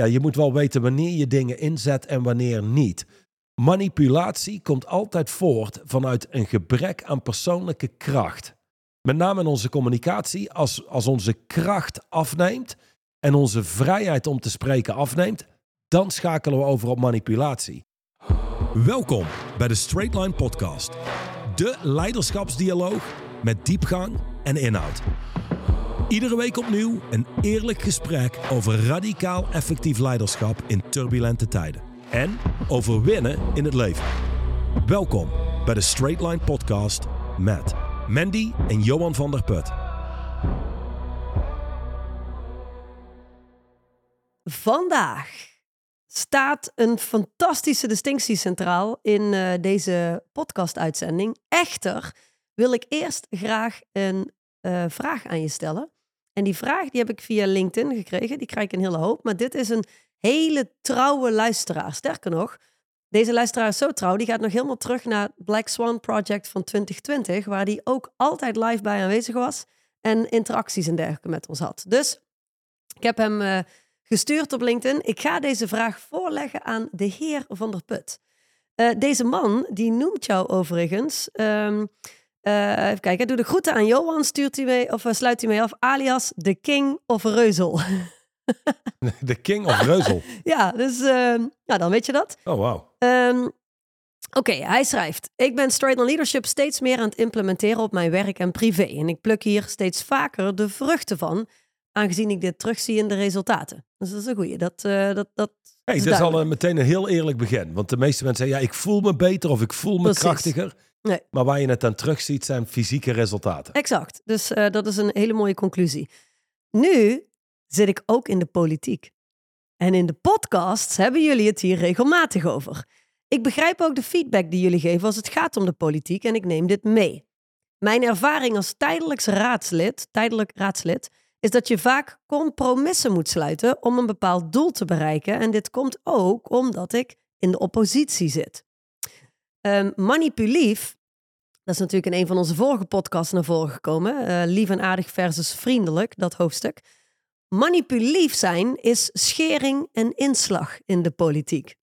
ja, je moet wel weten wanneer je dingen inzet en wanneer niet. Manipulatie komt altijd voort vanuit een gebrek aan persoonlijke kracht. Met name in onze communicatie, als, als onze kracht afneemt en onze vrijheid om te spreken afneemt, dan schakelen we over op manipulatie. Welkom bij de Straight Line Podcast, de leiderschapsdialoog met diepgang en inhoud. Iedere week opnieuw een eerlijk gesprek over radicaal effectief leiderschap in turbulente tijden. En over winnen in het leven. Welkom bij de Straight Line Podcast met Mandy en Johan van der Put. Vandaag staat een fantastische distinctie centraal in uh, deze podcast-uitzending. Echter wil ik eerst graag een uh, vraag aan je stellen. En die vraag die heb ik via LinkedIn gekregen. Die krijg ik een hele hoop. Maar dit is een hele trouwe luisteraar. Sterker nog, deze luisteraar is zo trouw. Die gaat nog helemaal terug naar het Black Swan Project van 2020. Waar die ook altijd live bij aanwezig was. En interacties en dergelijke met ons had. Dus ik heb hem uh, gestuurd op LinkedIn. Ik ga deze vraag voorleggen aan de heer Van der Put. Uh, deze man, die noemt jou overigens... Um, uh, even kijken, doe de groeten aan Johan, stuurt hij mee, of uh, sluit hij mee af, alias de King of Reuzel. de King of Reuzel? ja, dus uh, nou, dan weet je dat. Oh, wow. Um, Oké, okay, hij schrijft: Ik ben Straight on Leadership steeds meer aan het implementeren op mijn werk en privé. En ik pluk hier steeds vaker de vruchten van, aangezien ik dit terugzie in de resultaten. Dus dat is een goeie. Dat, uh, dat, dat hey, is dat is al meteen een heel eerlijk begin. Want de meeste mensen zeggen: Ja, ik voel me beter of ik voel me Precies. krachtiger. Nee. Maar waar je het dan terugziet zijn fysieke resultaten. Exact. Dus uh, dat is een hele mooie conclusie. Nu zit ik ook in de politiek. En in de podcasts hebben jullie het hier regelmatig over. Ik begrijp ook de feedback die jullie geven als het gaat om de politiek en ik neem dit mee. Mijn ervaring als tijdelijks raadslid, tijdelijk raadslid is dat je vaak compromissen moet sluiten om een bepaald doel te bereiken. En dit komt ook omdat ik in de oppositie zit. Um, manipulief, dat is natuurlijk in een van onze vorige podcasts naar voren gekomen. Uh, lief en aardig versus vriendelijk, dat hoofdstuk. Manipulief zijn is schering en inslag in de politiek.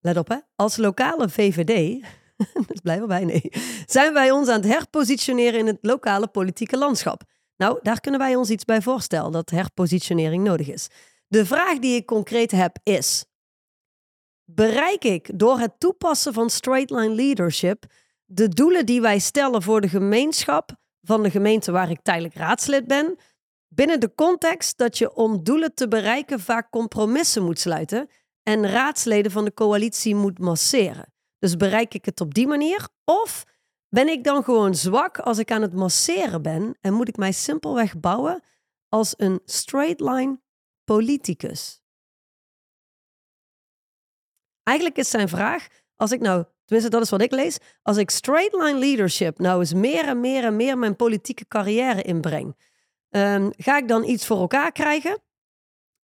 Let op hè, als lokale VVD, dat blijven wij nee, zijn wij ons aan het herpositioneren in het lokale politieke landschap. Nou, daar kunnen wij ons iets bij voorstellen dat herpositionering nodig is. De vraag die ik concreet heb is: bereik ik door het toepassen van straight line leadership de doelen die wij stellen voor de gemeenschap van de gemeente waar ik tijdelijk raadslid ben, binnen de context dat je om doelen te bereiken vaak compromissen moet sluiten en raadsleden van de coalitie moet masseren. Dus bereik ik het op die manier? Of ben ik dan gewoon zwak als ik aan het masseren ben en moet ik mij simpelweg bouwen als een straight line politicus? Eigenlijk is zijn vraag, als ik nou, tenminste dat is wat ik lees, als ik straight line leadership nou eens meer en meer en meer mijn politieke carrière inbreng, um, ga ik dan iets voor elkaar krijgen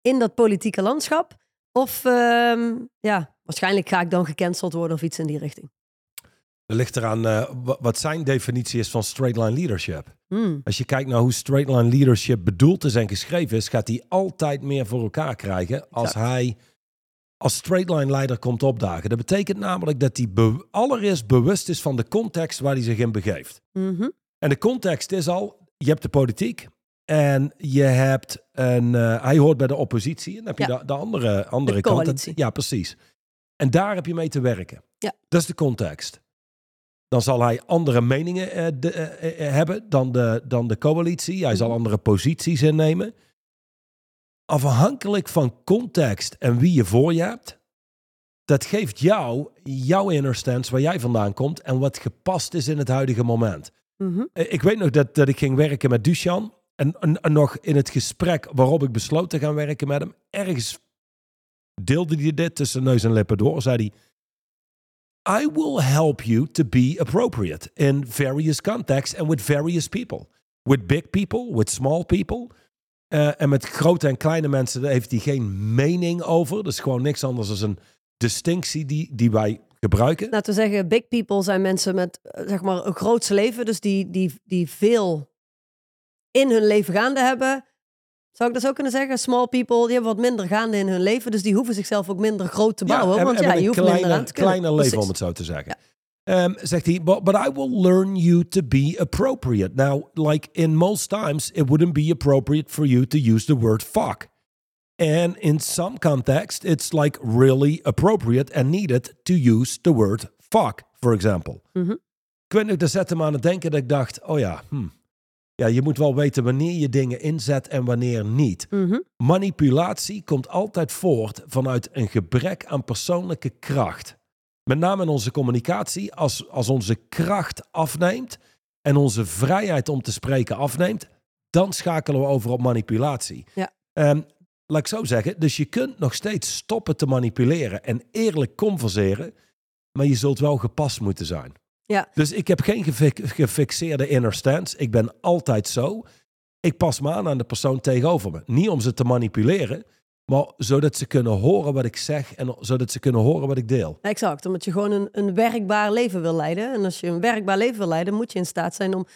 in dat politieke landschap? Of um, ja, waarschijnlijk ga ik dan gecanceld worden of iets in die richting. Er ligt eraan uh, wat zijn definitie is van straight line leadership. Hmm. Als je kijkt naar hoe straight line leadership bedoeld is en geschreven is, gaat hij altijd meer voor elkaar krijgen als exact. hij als straightline leider komt opdagen. Dat betekent namelijk dat hij be allereerst bewust is van de context waar hij zich in begeeft. Mm -hmm. En de context is al, je hebt de politiek en je hebt een, uh, hij hoort bij de oppositie en dan heb je ja. de, de, andere, andere de kant. Ja, precies. En daar heb je mee te werken. Ja. Dat is de context. Dan zal hij andere meningen uh, de, uh, hebben dan de, dan de coalitie. Hij mm -hmm. zal andere posities innemen afhankelijk van context en wie je voor je hebt, dat geeft jou jouw inner stance waar jij vandaan komt en wat gepast is in het huidige moment. Mm -hmm. Ik weet nog dat, dat ik ging werken met Dushan en, en, en, nog in het gesprek waarop ik besloot te gaan werken met hem, ergens deelde hij dit tussen neus en lippen door, zei hij, I will help you to be appropriate in various contexts and with various people. With big people, with small people. Uh, en met grote en kleine mensen daar heeft hij geen mening over. Dus gewoon niks anders dan een distinctie die, die wij gebruiken. Laten we zeggen, big people zijn mensen met zeg maar een grootse leven. Dus die, die, die veel in hun leven gaande hebben. Zou ik dat zo kunnen zeggen? Small people, die hebben wat minder gaande in hun leven. Dus die hoeven zichzelf ook minder groot te bouwen. en- want en ja, je hoeft minder kleiner, aan te kunnen. kleiner leven, Precies. om het zo te zeggen. Ehm, zegt hij, but, but I will learn you to be appropriate. Now, like in most times, it wouldn't be appropriate for you to use the word fuck. And in some context, it's like really appropriate and needed to use the word fuck, for example. Mhm. Ik weet nog, dat zette me aan het denken dat ik dacht, oh ja, hm. ja, je moet wel weten wanneer je dingen inzet en wanneer niet. Mhm. Manipulatie komt altijd voort vanuit een gebrek aan persoonlijke kracht. Met name in onze communicatie, als, als onze kracht afneemt en onze vrijheid om te spreken afneemt, dan schakelen we over op manipulatie. Ja. Ehm, laat ik zo zeggen, dus je kunt nog steeds stoppen te manipuleren en eerlijk converseren, maar je zult wel gepast moeten zijn. Ja. Dus ik heb geen gefi- gefixeerde inner stance. Ik ben altijd zo. Ik pas me aan aan de persoon tegenover me. Niet om ze te manipuleren, maar zodat ze kunnen horen wat ik zeg en zodat ze kunnen horen wat ik deel. Exact, omdat je gewoon een, een werkbaar leven wil leiden. En als je een werkbaar leven wil leiden, moet je in staat zijn om...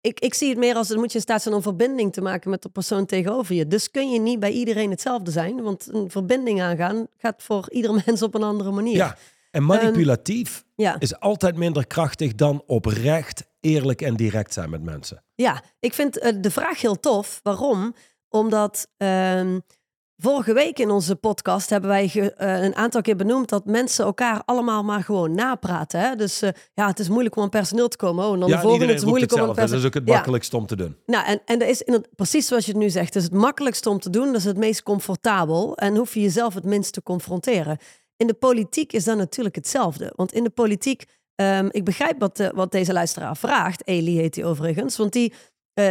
Ik, ik zie het meer als, dan moet je in staat zijn om verbinding te maken met de persoon tegenover je. Dus kun je niet bij iedereen hetzelfde zijn, want een verbinding aangaan gaat voor ieder mens op een andere manier. Ja, en manipulatief Ja. is altijd minder krachtig dan oprecht, eerlijk en direct zijn met mensen. Ja, ik vind eh, de vraag heel tof. Waarom? Omdat ehm, vorige week in onze podcast hebben wij ge- eh, een aantal keer benoemd dat mensen elkaar allemaal maar gewoon napraten. Hè? Dus eh, ja, het is moeilijk om aan personeel te komen. Oh, en dan ja, de en volgende, is moeilijk om aan hetzelfde. Dat is ook het Ja. makkelijkst om te doen. Nou, en, en dat is in het, precies zoals je het nu zegt. Het is het makkelijkste om te doen. Dat is het meest comfortabel. En hoef je jezelf het minst te confronteren. In de politiek is dat natuurlijk hetzelfde. Want in de politiek, ehm, ik begrijp wat, eh, wat deze luisteraar vraagt. Eli heet hij overigens. Want die,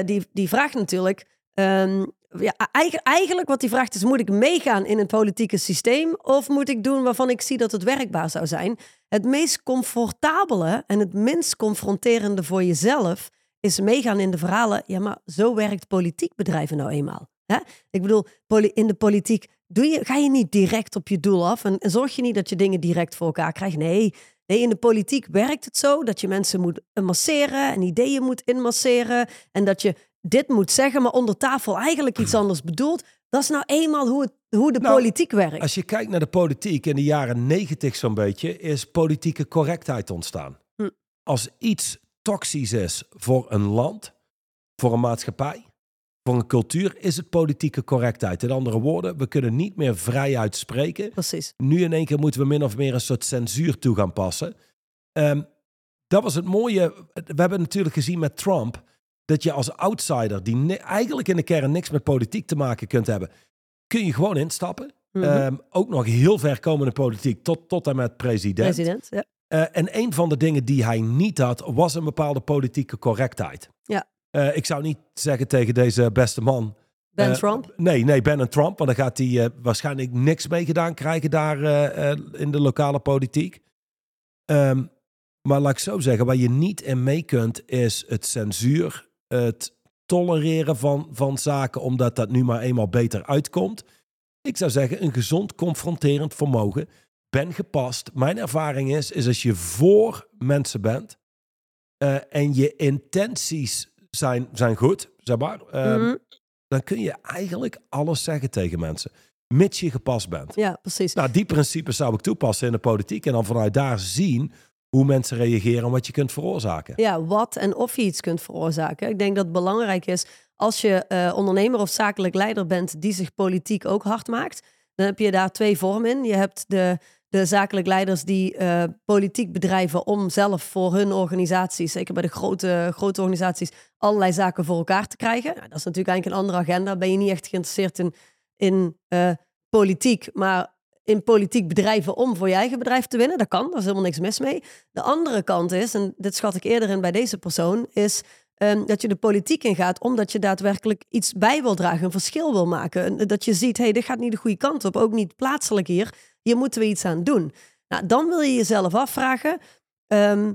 die, die vraagt natuurlijk... ehm, ja, eigen- eigenlijk wat hij vraagt is, moet ik meegaan in het politieke systeem of moet ik doen waarvan ik zie dat het werkbaar zou zijn? Het meest comfortabele en het minst confronterende voor jezelf is meegaan in de verhalen. Ja, maar zo werkt politiek bedrijven nou eenmaal. Hè? Ik bedoel, in de politiek doe je, ga je niet direct op je doel af en, en zorg je niet dat je dingen direct voor elkaar krijgt. Nee, nee, in de politiek werkt het zo dat je mensen moet masseren en ideeën moet inmasseren en dat je dit moet zeggen, maar onder tafel eigenlijk iets anders bedoelt. Dat is nou eenmaal hoe, het, hoe de Nou, politiek werkt. Als je kijkt naar de politiek in de jaren negentig zo'n beetje, is politieke correctheid ontstaan. Hm. Als iets toxisch is voor een land, voor een maatschappij, voor een cultuur, is het politieke correctheid. In andere woorden, we kunnen niet meer vrijuit spreken. Precies. Nu in één keer moeten we min of meer een soort censuur toe gaan passen. Ehm, dat was het mooie. We hebben natuurlijk gezien met Trump dat je als outsider, die eigenlijk in de kern niks met politiek te maken kunt hebben, kun je gewoon instappen. Mhm. Ehm, ook nog heel ver komen in politiek, tot, tot en met president. President, ja. Eh, en een van de dingen die hij niet had, was een bepaalde politieke correctheid. Ja. Eh, ik zou niet zeggen tegen deze beste man. Ben eh, Trump. Nee, nee, Ben en Trump. Want dan gaat hij waarschijnlijk niks mee gedaan krijgen daar in de lokale politiek. Ehm, maar laat ik zo zeggen, waar je niet in mee kunt, is het censuur, het tolereren van, van zaken, omdat dat nu maar eenmaal beter uitkomt. Ik zou zeggen, een gezond confronterend vermogen. Ben gepast. Mijn ervaring is, is als je voor mensen bent eh, en je intenties zijn, zijn goed, zeg maar, ehm, Mhm. dan kun je eigenlijk alles zeggen tegen mensen. Mits je gepast bent. Ja, precies. Nou, die principes zou ik toepassen in de politiek. En dan vanuit daar zien hoe mensen reageren en wat je kunt veroorzaken. Ja, wat en of je iets kunt veroorzaken. Ik denk dat het belangrijk is als je eh, ondernemer of zakelijk leider bent die zich politiek ook hard maakt. Dan heb je daar twee vormen in. Je hebt de, de zakelijk leiders die eh, politiek bedrijven om zelf voor hun organisaties, zeker bij de grote, grote organisaties, allerlei zaken voor elkaar te krijgen. Nou, dat is natuurlijk eigenlijk een andere agenda. Ben je niet echt geïnteresseerd in, in eh, politiek, maar in politiek bedrijven om voor je eigen bedrijf te winnen. Dat kan, daar is helemaal niks mis mee. De andere kant is, en dit schat ik eerder in bij deze persoon, is ehm, dat je de politiek ingaat omdat je daadwerkelijk iets bij wil dragen, een verschil wil maken. En Dat je ziet, hé, hey, dit gaat niet de goede kant op, ook niet plaatselijk hier. Hier moeten we iets aan doen. Nou, dan wil je jezelf afvragen, ehm,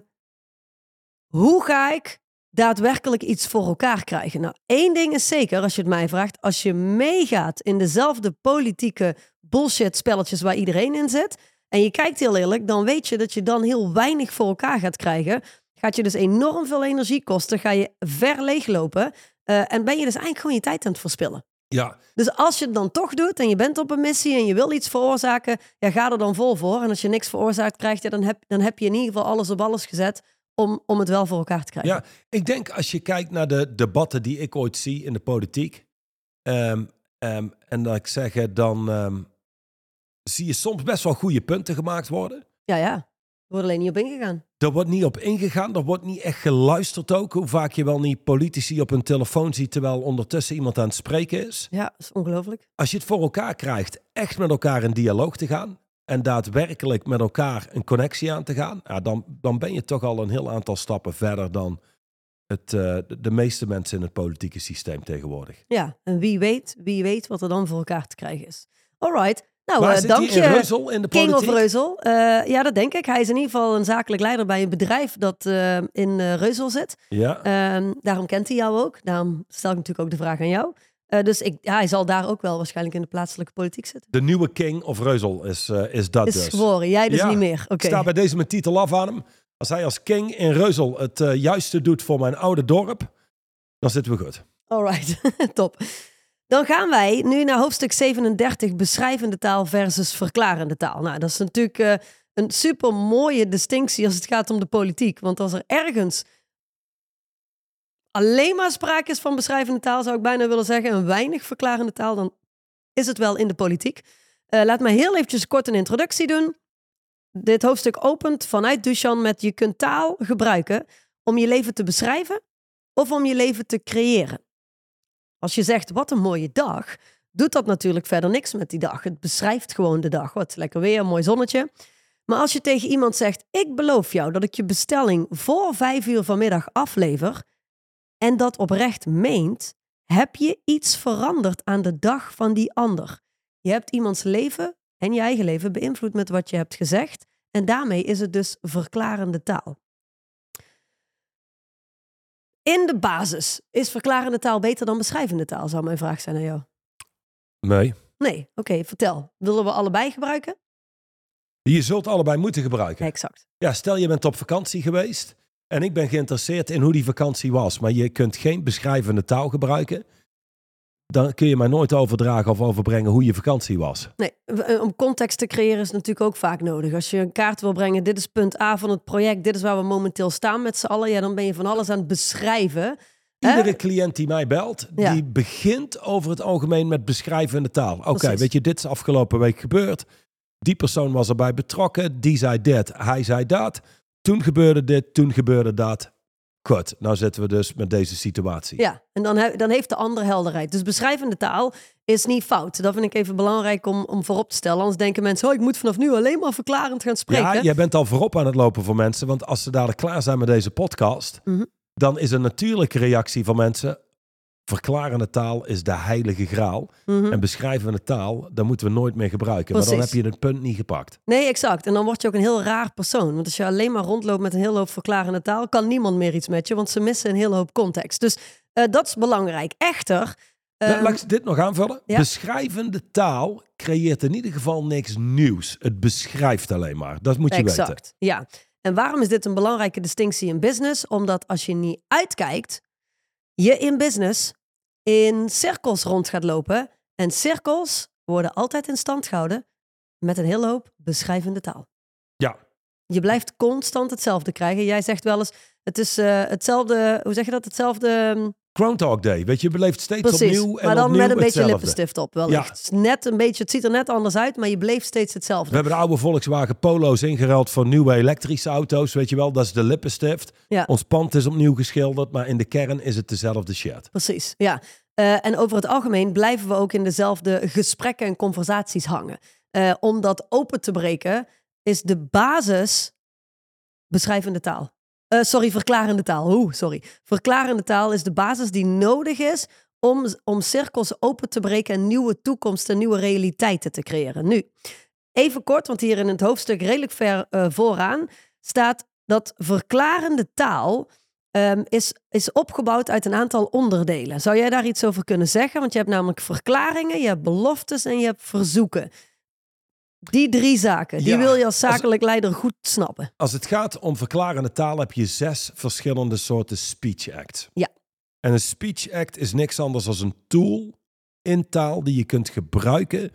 hoe ga ik daadwerkelijk iets voor elkaar krijgen? Nou, één ding is zeker, als je het mij vraagt, als je meegaat in dezelfde politieke bullshit spelletjes waar iedereen in zit, en je kijkt heel eerlijk, dan weet je dat je dan heel weinig voor elkaar gaat krijgen. Gaat je dus enorm veel energie kosten, ga je ver leeglopen. eh, en ben je dus eigenlijk gewoon je tijd aan het verspillen. Ja, Dus als je het dan toch doet en je bent op een missie en je wil iets veroorzaken, ja, ga er dan vol voor. En als je niks veroorzaakt krijgt, ja, dan, heb, dan heb je in ieder geval alles op alles gezet om, om het wel voor elkaar te krijgen. Ja, ik denk als je kijkt naar de debatten die ik ooit zie in de politiek. ehm, ehm, en dat ik zeg, dan ehm, zie je soms best wel goede punten gemaakt worden. ja. ja. Er wordt alleen niet op ingegaan. Er wordt niet op ingegaan, er wordt niet echt geluisterd ook. Hoe vaak je wel niet politici op hun telefoon ziet terwijl ondertussen iemand aan het spreken is. Ja, dat is ongelooflijk. Als je het voor elkaar krijgt echt met elkaar in dialoog te gaan en daadwerkelijk met elkaar een connectie aan te gaan, ja, dan, dan ben je toch al een heel aantal stappen verder dan het, eh, de, de meeste mensen in het politieke systeem tegenwoordig. Ja, en wie weet, wie weet wat er dan voor elkaar te krijgen is. Alright. Nou, Waar eh, zit dank je. Reuzel in de King politiek? of Reuzel. Eh, ja, dat denk ik. Hij is in ieder geval een zakelijk leider bij een bedrijf dat eh, in eh, Reuzel zit. Ja, Ehm, daarom kent hij jou ook. Daarom stel ik natuurlijk ook de vraag aan jou. Eh, dus ik, ja, hij zal daar ook wel waarschijnlijk in de plaatselijke politiek zitten. de nieuwe king of Reuzel is, eh, is dat Is dus. geboren. Jij dus Ja, niet meer. Oké. Ik sta bij deze mijn titel af aan hem. Als hij als king in Reuzel het eh, juiste doet voor mijn oude dorp, dan zitten we goed. Alright, top. Dan gaan wij nu naar hoofdstuk 37, beschrijvende taal versus verklarende taal. Nou, dat is natuurlijk eh, een super mooie distinctie als het gaat om de politiek. Want als er ergens alleen maar sprake is van beschrijvende taal, zou ik bijna willen zeggen, en weinig verklarende taal, dan is het wel in de politiek. Eh, laat me heel eventjes kort een introductie doen. Dit hoofdstuk opent vanuit Duchamp met je kunt taal gebruiken om je leven te beschrijven of om je leven te creëren. Als je zegt, wat een mooie dag, doet dat natuurlijk verder niks met die dag. Het beschrijft gewoon de dag. Wat lekker weer, mooi zonnetje. Maar als je tegen iemand zegt, ik beloof jou dat ik je bestelling voor vijf uur vanmiddag aflever en dat oprecht meent, heb je iets veranderd aan de dag van die ander. Je hebt iemands leven en je eigen leven beïnvloed met wat je hebt gezegd en daarmee is het dus verklarende taal. In de basis is verklarende taal beter dan beschrijvende taal, zou mijn vraag zijn aan jou. Nee. Nee, oké, vertel. Willen we allebei gebruiken? Je zult allebei moeten gebruiken. Exact. Ja, stel je bent op vakantie geweest en ik ben geïnteresseerd in hoe die vakantie was, maar je kunt geen beschrijvende taal gebruiken. Dan kun je mij nooit overdragen of overbrengen hoe je vakantie was. Nee, eh, om context te creëren is natuurlijk ook vaak nodig. Als je een kaart wil brengen, dit is punt A van het project, dit is waar we momenteel staan met z'n allen, ja, dan ben je van alles aan het beschrijven. Iedere cliënt die mij belt, Ja. die begint over het algemeen met beschrijvende taal. Oké, weet je, dit is afgelopen week gebeurd. Die persoon was erbij betrokken, die zei dit, hij zei dat. Toen gebeurde dit, toen gebeurde dat. Goed, nou zitten we dus met deze situatie. Ja, en dan, he- dan heeft de ander helderheid. Dus beschrijvende taal is niet fout. Dat vind ik even belangrijk om, om voorop te stellen. Anders denken mensen, oh, ik moet vanaf nu alleen maar verklarend gaan spreken. Ja, jij bent al voorop aan het lopen voor mensen. Want als ze dadelijk klaar zijn met deze podcast, Mhm. dan is een natuurlijke reactie van mensen. Verklarende taal is de heilige graal. Mhm. En beschrijvende taal, daar moeten we nooit meer gebruiken. Maar dan Precies. heb je het punt niet gepakt. Nee, exact. En dan word je ook een heel raar persoon. Want als je alleen maar rondloopt met een hele hoop verklarende taal, kan niemand meer iets met je, want ze missen een hele hoop context. Dus eh, dat is belangrijk. Echter, ehm, Laat ik dit nog aanvullen. ja. Beschrijvende taal creëert in ieder geval niks nieuws. Het beschrijft alleen maar. Dat moet je weten. exact. Ja. En waarom is dit een belangrijke distinctie in business? Omdat als je niet uitkijkt, je in business in cirkels rond gaat lopen. En cirkels worden altijd in stand gehouden met een hele hoop beschrijvende taal. Ja. Je blijft constant hetzelfde krijgen. Jij zegt wel eens, het is eh, hetzelfde, hoe zeg je dat? Hetzelfde, ehm, Groundhog Day. Weet je, je beleeft steeds precies. opnieuw en maar dan opnieuw met een beetje hetzelfde. lippenstift op is Net een beetje, het ziet er net anders uit, maar je bleef steeds hetzelfde. We hebben de oude Volkswagen Polo's ingeruild voor nieuwe elektrische auto's. Weet je wel, dat is de lippenstift. Ja. Ons pand is opnieuw geschilderd, maar in de kern is het dezelfde shit. Precies, ja. Eh, en over het algemeen blijven we ook in dezelfde gesprekken en conversaties hangen. Eh, om dat open te breken is de basis beschrijvende taal. Eh, sorry, verklarende taal. Oeh, sorry. Verklarende taal is de basis die nodig is om, om cirkels open te breken en nieuwe toekomsten, nieuwe realiteiten te creëren. Nu, even kort, want hier in het hoofdstuk redelijk ver eh, vooraan staat dat verklarende taal ehm, is, is opgebouwd uit een aantal onderdelen. Zou jij daar iets over kunnen zeggen? Want je hebt namelijk verklaringen, je hebt beloftes en je hebt verzoeken. Die drie zaken, die Ja, wil je als als- zakelijk leider goed snappen. Als het gaat om verklarende taal heb je zes verschillende soorten speech acts. Ja. En een speech act is niks anders dan een tool in taal die je kunt gebruiken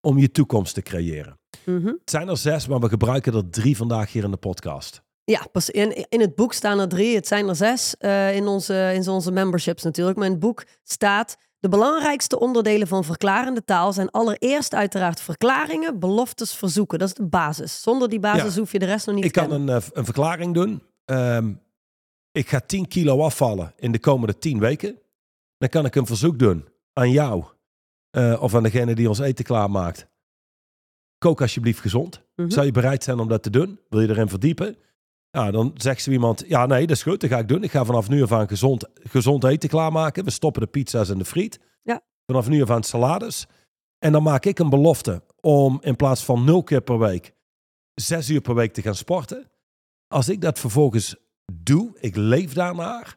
om je toekomst te creëren. Mhm. Het zijn er zes, maar we gebruiken er drie vandaag hier in de podcast. Ja, pas in, in het boek staan er drie. Het zijn er zes eh, in, onze, in onze memberships natuurlijk. Maar in het boek staat... De belangrijkste onderdelen van verklarende taal zijn allereerst uiteraard verklaringen, beloftes, verzoeken. Dat is de basis. Zonder die basis Ja. hoef je de rest nog niet Ik te kan kennen. een, eh, een verklaring doen. Ehm, ik ga 10 kilo afvallen in de komende 10 weken. Dan kan ik een verzoek doen aan jou eh, of aan degene die ons eten klaarmaakt. Kook alsjeblieft gezond. Mhm. Zou je bereid zijn om dat te doen? Wil je erin verdiepen? Ja, dan zegt zo iemand, ja nee, dat is goed, dat ga ik doen. Ik ga vanaf nu af aan gezond, gezond eten klaarmaken. We stoppen de pizza's en de friet. Ja. Vanaf nu af aan salades. En dan maak ik een belofte om in plaats van nul keer per week, zes uur per week te gaan sporten. Als ik dat vervolgens doe, ik leef daarnaar,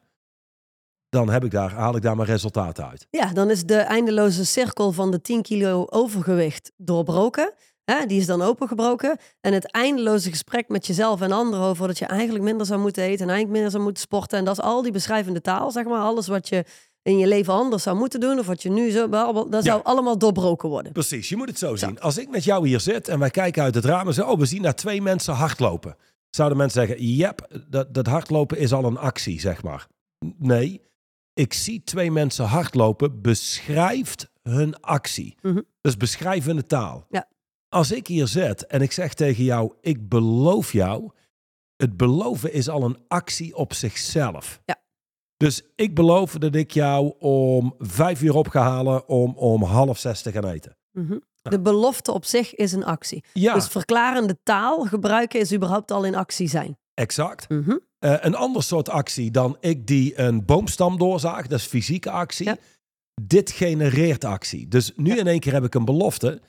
dan heb ik daar, haal ik daar mijn resultaten uit. Ja, dan is de eindeloze cirkel van de 10 kilo overgewicht doorbroken. Hè, die is dan opengebroken. En het eindeloze gesprek met jezelf en anderen over dat je eigenlijk minder zou moeten eten en eigenlijk minder zou moeten sporten. En dat is al die beschrijvende taal, zeg maar. Alles wat je in je leven anders zou moeten doen of wat je nu zo... Dat zou allemaal doorbroken worden. Precies, je moet het zo zien. Als ik met jou hier zit en wij kijken uit het raam en zeggen, oh, we zien daar twee mensen hardlopen. Zouden mensen zeggen, yep, dat, dat hardlopen is al een actie, zeg maar. Nee, ik zie twee mensen hardlopen, beschrijft hun actie. Mhm. Dus beschrijvende taal. Ja. Als ik hier zit en ik zeg tegen jou, ik beloof jou, het beloven is al een actie op zichzelf. Ja. Dus ik beloof dat ik jou om vijf uur op ga halen om om half zes te gaan eten. Mhm. De belofte op zich is een actie. Ja, Dus verklarende taal gebruiken is überhaupt al in actie zijn. exact. Mhm. Eh, een ander soort actie dan ik die een boomstam doorzaag, dat is fysieke actie. Ja. Dit genereert actie. Dus nu in één keer heb ik een belofte.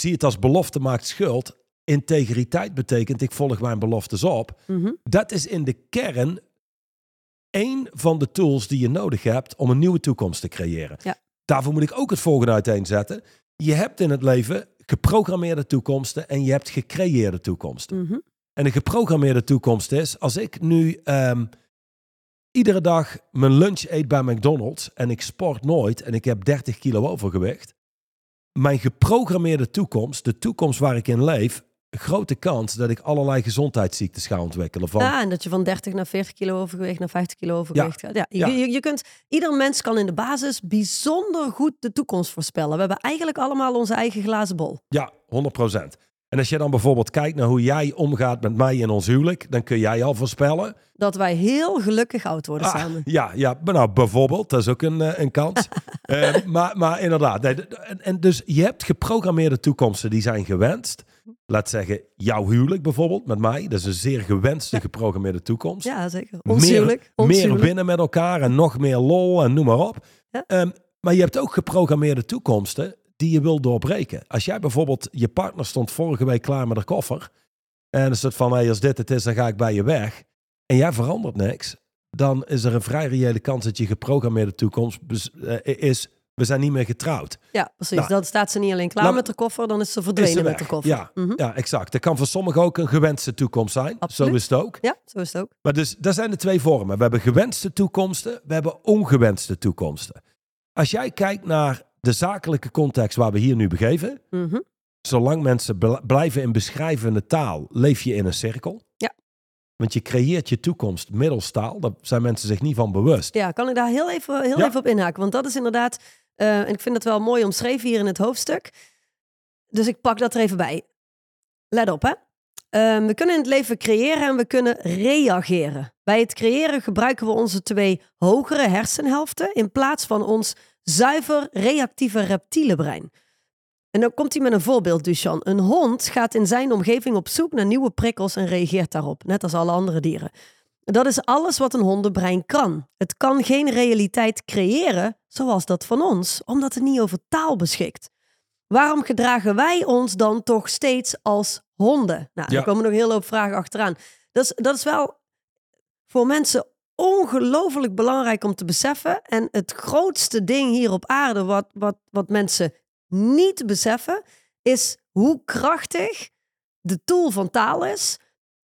Zie het als belofte maakt schuld. Integriteit betekent ik volg mijn beloftes op. Mhm. Dat is in de kern één van de tools die je nodig hebt om een nieuwe toekomst te creëren. Ja. Daarvoor moet ik ook het volgende uiteenzetten. Je hebt in het leven geprogrammeerde toekomsten en je hebt gecreëerde toekomsten. Mhm. En een geprogrammeerde toekomst is, als ik nu ehm, iedere dag mijn lunch eet bij McDonald's en ik sport nooit en ik heb 30 kilo overgewicht. Mijn geprogrammeerde toekomst, de toekomst waar ik in leef, grote kans dat ik allerlei gezondheidsziektes ga ontwikkelen. Van, Ja, en dat je van 30 naar 40 kilo overgewicht naar 50 kilo overgewicht gaat. Ja, je, Ja. Je, je kunt, ieder mens kan in de basis bijzonder goed de toekomst voorspellen. We hebben eigenlijk allemaal onze eigen glazen bol. Ja, 100%. En als je dan bijvoorbeeld kijkt naar hoe jij omgaat met mij in ons huwelijk, dan kun jij al voorspellen. Dat wij heel gelukkig oud worden Ah, samen. ja, ja, maar nou bijvoorbeeld, dat is ook een, eh, een kans. Eh, maar, maar inderdaad, nee, en, en dus je hebt geprogrammeerde toekomsten die zijn gewenst. Laat zeggen, jouw huwelijk bijvoorbeeld met mij, dat is een zeer gewenste geprogrammeerde toekomst. Ja, zeker. Ons meer, huwelijk. Ons meer huwelijk. winnen met elkaar en nog meer lol en noem maar op. Ja. Ehm, maar je hebt ook geprogrammeerde toekomsten die je wil doorbreken. Als jij bijvoorbeeld, je partner stond vorige week klaar met haar koffer. En is het van, hey, als dit het is, dan ga ik bij je weg. En jij verandert niks. Dan is er een vrij reële kans dat je geprogrammeerde toekomst eh, is, we zijn niet meer getrouwd. Ja, precies. Nou, dan staat ze niet alleen klaar nou, met de koffer, dan is ze Is verdwenen ze met de koffer. Ja, Mhm. ja, exact. Dat kan voor sommigen ook een gewenste toekomst zijn. Absoluut. Zo is het ook. ja, zo is het ook. Maar dus, dat zijn de twee vormen. We hebben gewenste toekomsten, we hebben ongewenste toekomsten. Als jij kijkt naar de zakelijke context waar we hier nu begeven, Mhm. zolang mensen bl- blijven in beschrijvende taal, leef je in een cirkel. Ja. Want je creëert je toekomst middels taal. Daar zijn mensen zich niet van bewust. Ja, kan ik daar heel even, heel Ja. even op inhaken? Want dat is inderdaad, eh, en ik vind dat wel mooi omschreven hier in het hoofdstuk. Dus ik pak dat er even bij. Let op, hè. Ehm, we kunnen in het leven creëren en we kunnen reageren. Bij het creëren gebruiken we onze twee hogere hersenhelften in plaats van ons zuiver reactieve reptiele brein. En dan komt hij met een voorbeeld, Duchan. Een hond gaat in zijn omgeving op zoek naar nieuwe prikkels en reageert daarop, net als alle andere dieren. Dat is alles wat een hondenbrein kan. Het kan geen realiteit creëren zoals dat van ons, omdat het niet over taal beschikt. Waarom gedragen wij ons dan toch steeds als honden? Nou, Ja. er komen nog hele hoop vragen achteraan. Dat is, dat is wel voor mensen ongelooflijk belangrijk om te beseffen. En het grootste ding hier op aarde, wat, wat, wat mensen niet beseffen, is hoe krachtig de tool van taal is.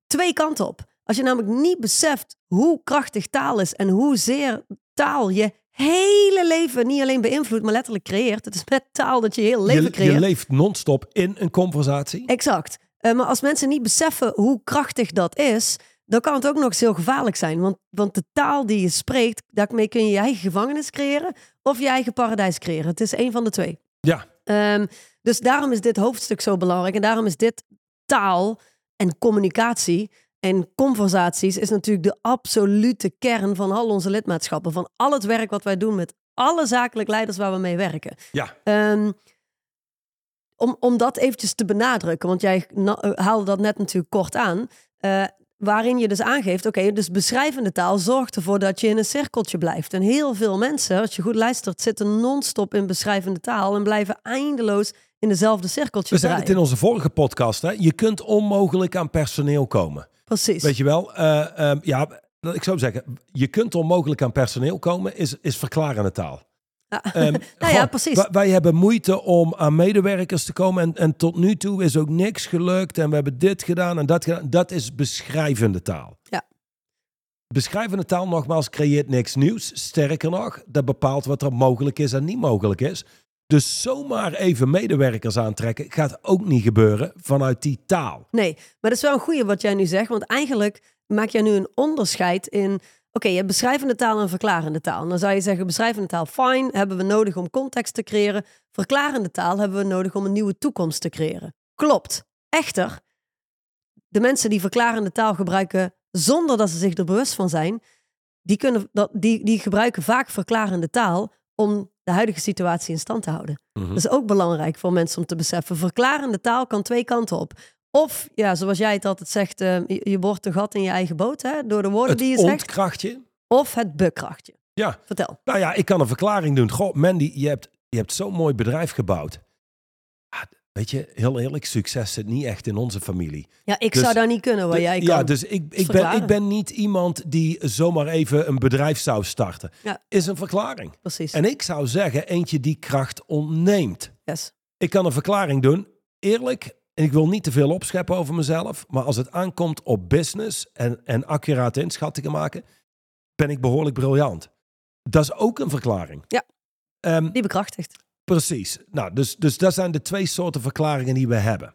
Twee kanten op. Als je namelijk niet beseft hoe krachtig taal is en hoezeer taal je hele leven niet alleen beïnvloedt, maar letterlijk creëert. Het is met taal dat je heel leven Je, creëert. je leeft non-stop in een conversatie. Exact. Eh, maar als mensen niet beseffen hoe krachtig dat is, dan kan het ook nog eens heel gevaarlijk zijn. Want, want de taal die je spreekt, daarmee kun je je eigen gevangenis creëren of je eigen paradijs creëren. Het is één van de twee. Ja, Ehm, dus daarom is dit hoofdstuk zo belangrijk. En daarom is dit taal en communicatie en conversaties is natuurlijk de absolute kern van al onze lidmaatschappen. Van al het werk wat wij doen met alle zakelijk leiders waar we mee werken. ja. Ehm, om, om dat eventjes te benadrukken, want jij haalde dat net natuurlijk kort aan. eh, waarin je dus aangeeft, oké, dus beschrijvende taal zorgt ervoor dat je in een cirkeltje blijft. En heel veel mensen, als je goed luistert, zitten non-stop in beschrijvende taal en blijven eindeloos in dezelfde cirkeltjes We zeiden het in onze vorige podcast. Hè? Je kunt onmogelijk aan personeel komen. Precies. Weet je wel? Eh, ehm, ja, ik zou zeggen, je kunt onmogelijk aan personeel komen, is, is verklarende taal. Ja. Ehm, Nou ja, precies. wij- hebben moeite om aan medewerkers te komen. En, en tot nu toe is ook niks gelukt. En we hebben dit gedaan en dat gedaan. Dat is beschrijvende taal. Ja. Beschrijvende taal, nogmaals, creëert niks nieuws. Sterker nog, dat bepaalt wat er mogelijk is en niet mogelijk is. Dus zomaar even medewerkers aantrekken gaat ook niet gebeuren vanuit die taal. Nee, maar dat is wel een goeie wat jij nu zegt. Want eigenlijk maak jij nu een onderscheid in... Oké, je hebt beschrijvende taal en verklarende taal. Dan zou je zeggen, beschrijvende taal, fine, hebben we nodig om context te creëren. Verklarende taal hebben we nodig om een nieuwe toekomst te creëren. Klopt. Echter, de mensen die verklarende taal gebruiken zonder dat ze zich er bewust van zijn, die, kunnen, dat, die, die gebruiken vaak verklarende taal om de huidige situatie in stand te houden. Mhm. Dat is ook belangrijk voor mensen om te beseffen. Verklarende taal kan twee kanten op. Of, ja, zoals jij het altijd zegt, eh, je, je boort een gat in je eigen boot hè, door de woorden Het die je zegt. ontkrachtje. Of het bukkrachtje. Ja, Vertel. Nou ja, ik kan een verklaring doen. Goh, Mandy, je hebt, je hebt zo'n mooi bedrijf gebouwd. Ah, weet je, heel eerlijk, succes zit niet echt in onze familie. Ja, ik Dus- zou daar niet kunnen waar De- jij kan. ja, dus ik, ik, ben, ik ben niet iemand die zomaar even een bedrijf zou starten. Ja. Is een verklaring. Precies. En ik zou zeggen, eentje die kracht ontneemt. Yes. Ik kan een verklaring doen. Eerlijk, en ik wil niet te veel opscheppen over mezelf. Maar als het aankomt op business en, en accurate inschattingen maken, ben ik behoorlijk briljant. Dat is ook een verklaring. Ja. Ehm, Die bekrachtigt. Precies. Nou, dus, dus dat zijn de twee soorten verklaringen die we hebben.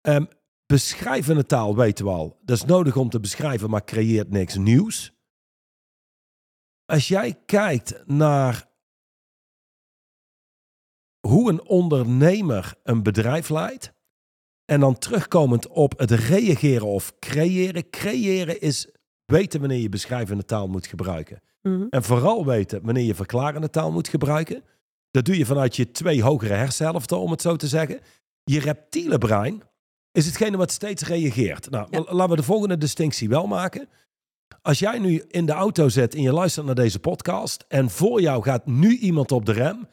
Ehm, beschrijvende taal weten we al. Dat is nodig om te beschrijven, maar creëert niks nieuws. Als jij kijkt naar hoe een ondernemer een bedrijf leidt. En dan terugkomend op het reageren of creëren. Creëren is weten wanneer je beschrijvende taal moet gebruiken. Mhm. En vooral weten wanneer je verklarende taal moet gebruiken. Dat doe je vanuit je twee hogere hersenhelften, om het zo te zeggen. Je reptiele brein is hetgene wat steeds reageert. Nou, Ja. laten we de volgende distinctie wel maken. Als jij nu in de auto zit en je luistert naar deze podcast... en voor jou gaat nu iemand op de rem...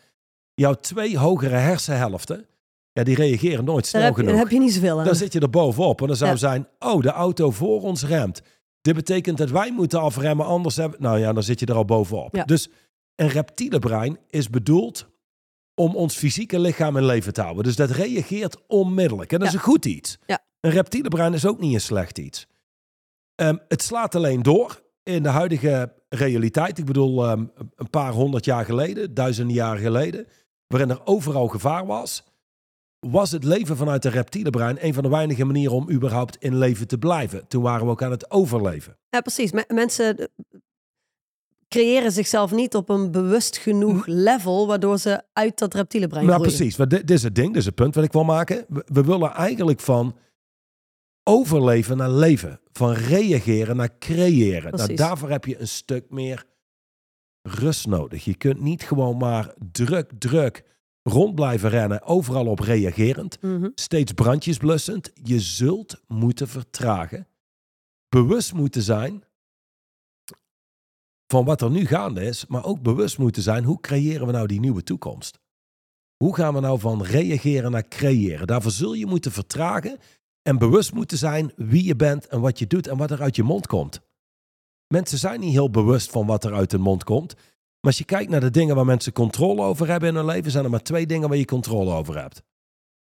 jouw twee hogere hersenhelften... Ja, die reageren nooit snel Daar heb, je, genoeg. daar heb je niet zoveel aan. Dan zit je er bovenop. En dan zou Ja. zijn, oh, de auto voor ons remt. Dit betekent dat wij moeten afremmen, anders hebben... Nou ja, dan zit je er al bovenop. Ja. Dus een reptiele brein is bedoeld om ons fysieke lichaam in leven te houden. Dus dat reageert onmiddellijk. En dat is een goed iets. Een reptiele brein is ook niet een slecht iets. Ehm, het slaat alleen door in de huidige realiteit. Ik bedoel, ehm, een paar honderd jaar geleden, duizenden jaren geleden... waarin er overal gevaar was was het leven vanuit de reptiele brein een van de weinige manieren om überhaupt in leven te blijven. Toen waren we ook aan het overleven. Ja, precies. Me- mensen eh, creëren zichzelf niet op een bewust genoeg level, waardoor ze uit dat reptiele brein nou, groeien. precies. Dit, dit is het ding, dit is het punt wat ik wil maken. We, we willen eigenlijk van overleven naar leven. Van reageren naar creëren. Nou, daarvoor heb je een stuk meer rust nodig. Je kunt niet gewoon maar druk, druk rond blijven rennen, overal op reagerend. Mhm. steeds brandjes blussend. Je zult moeten vertragen. Bewust moeten zijn van wat er nu gaande is, maar ook bewust moeten zijn hoe creëren we nou die nieuwe toekomst? Hoe gaan we nou van reageren naar creëren? Daarvoor zul je moeten vertragen en bewust moeten zijn wie je bent en wat je doet en wat er uit je mond komt. Mensen zijn niet heel bewust van wat er uit hun mond komt. Maar als je kijkt naar de dingen waar mensen controle over hebben in hun leven, zijn er maar twee dingen waar je controle over hebt.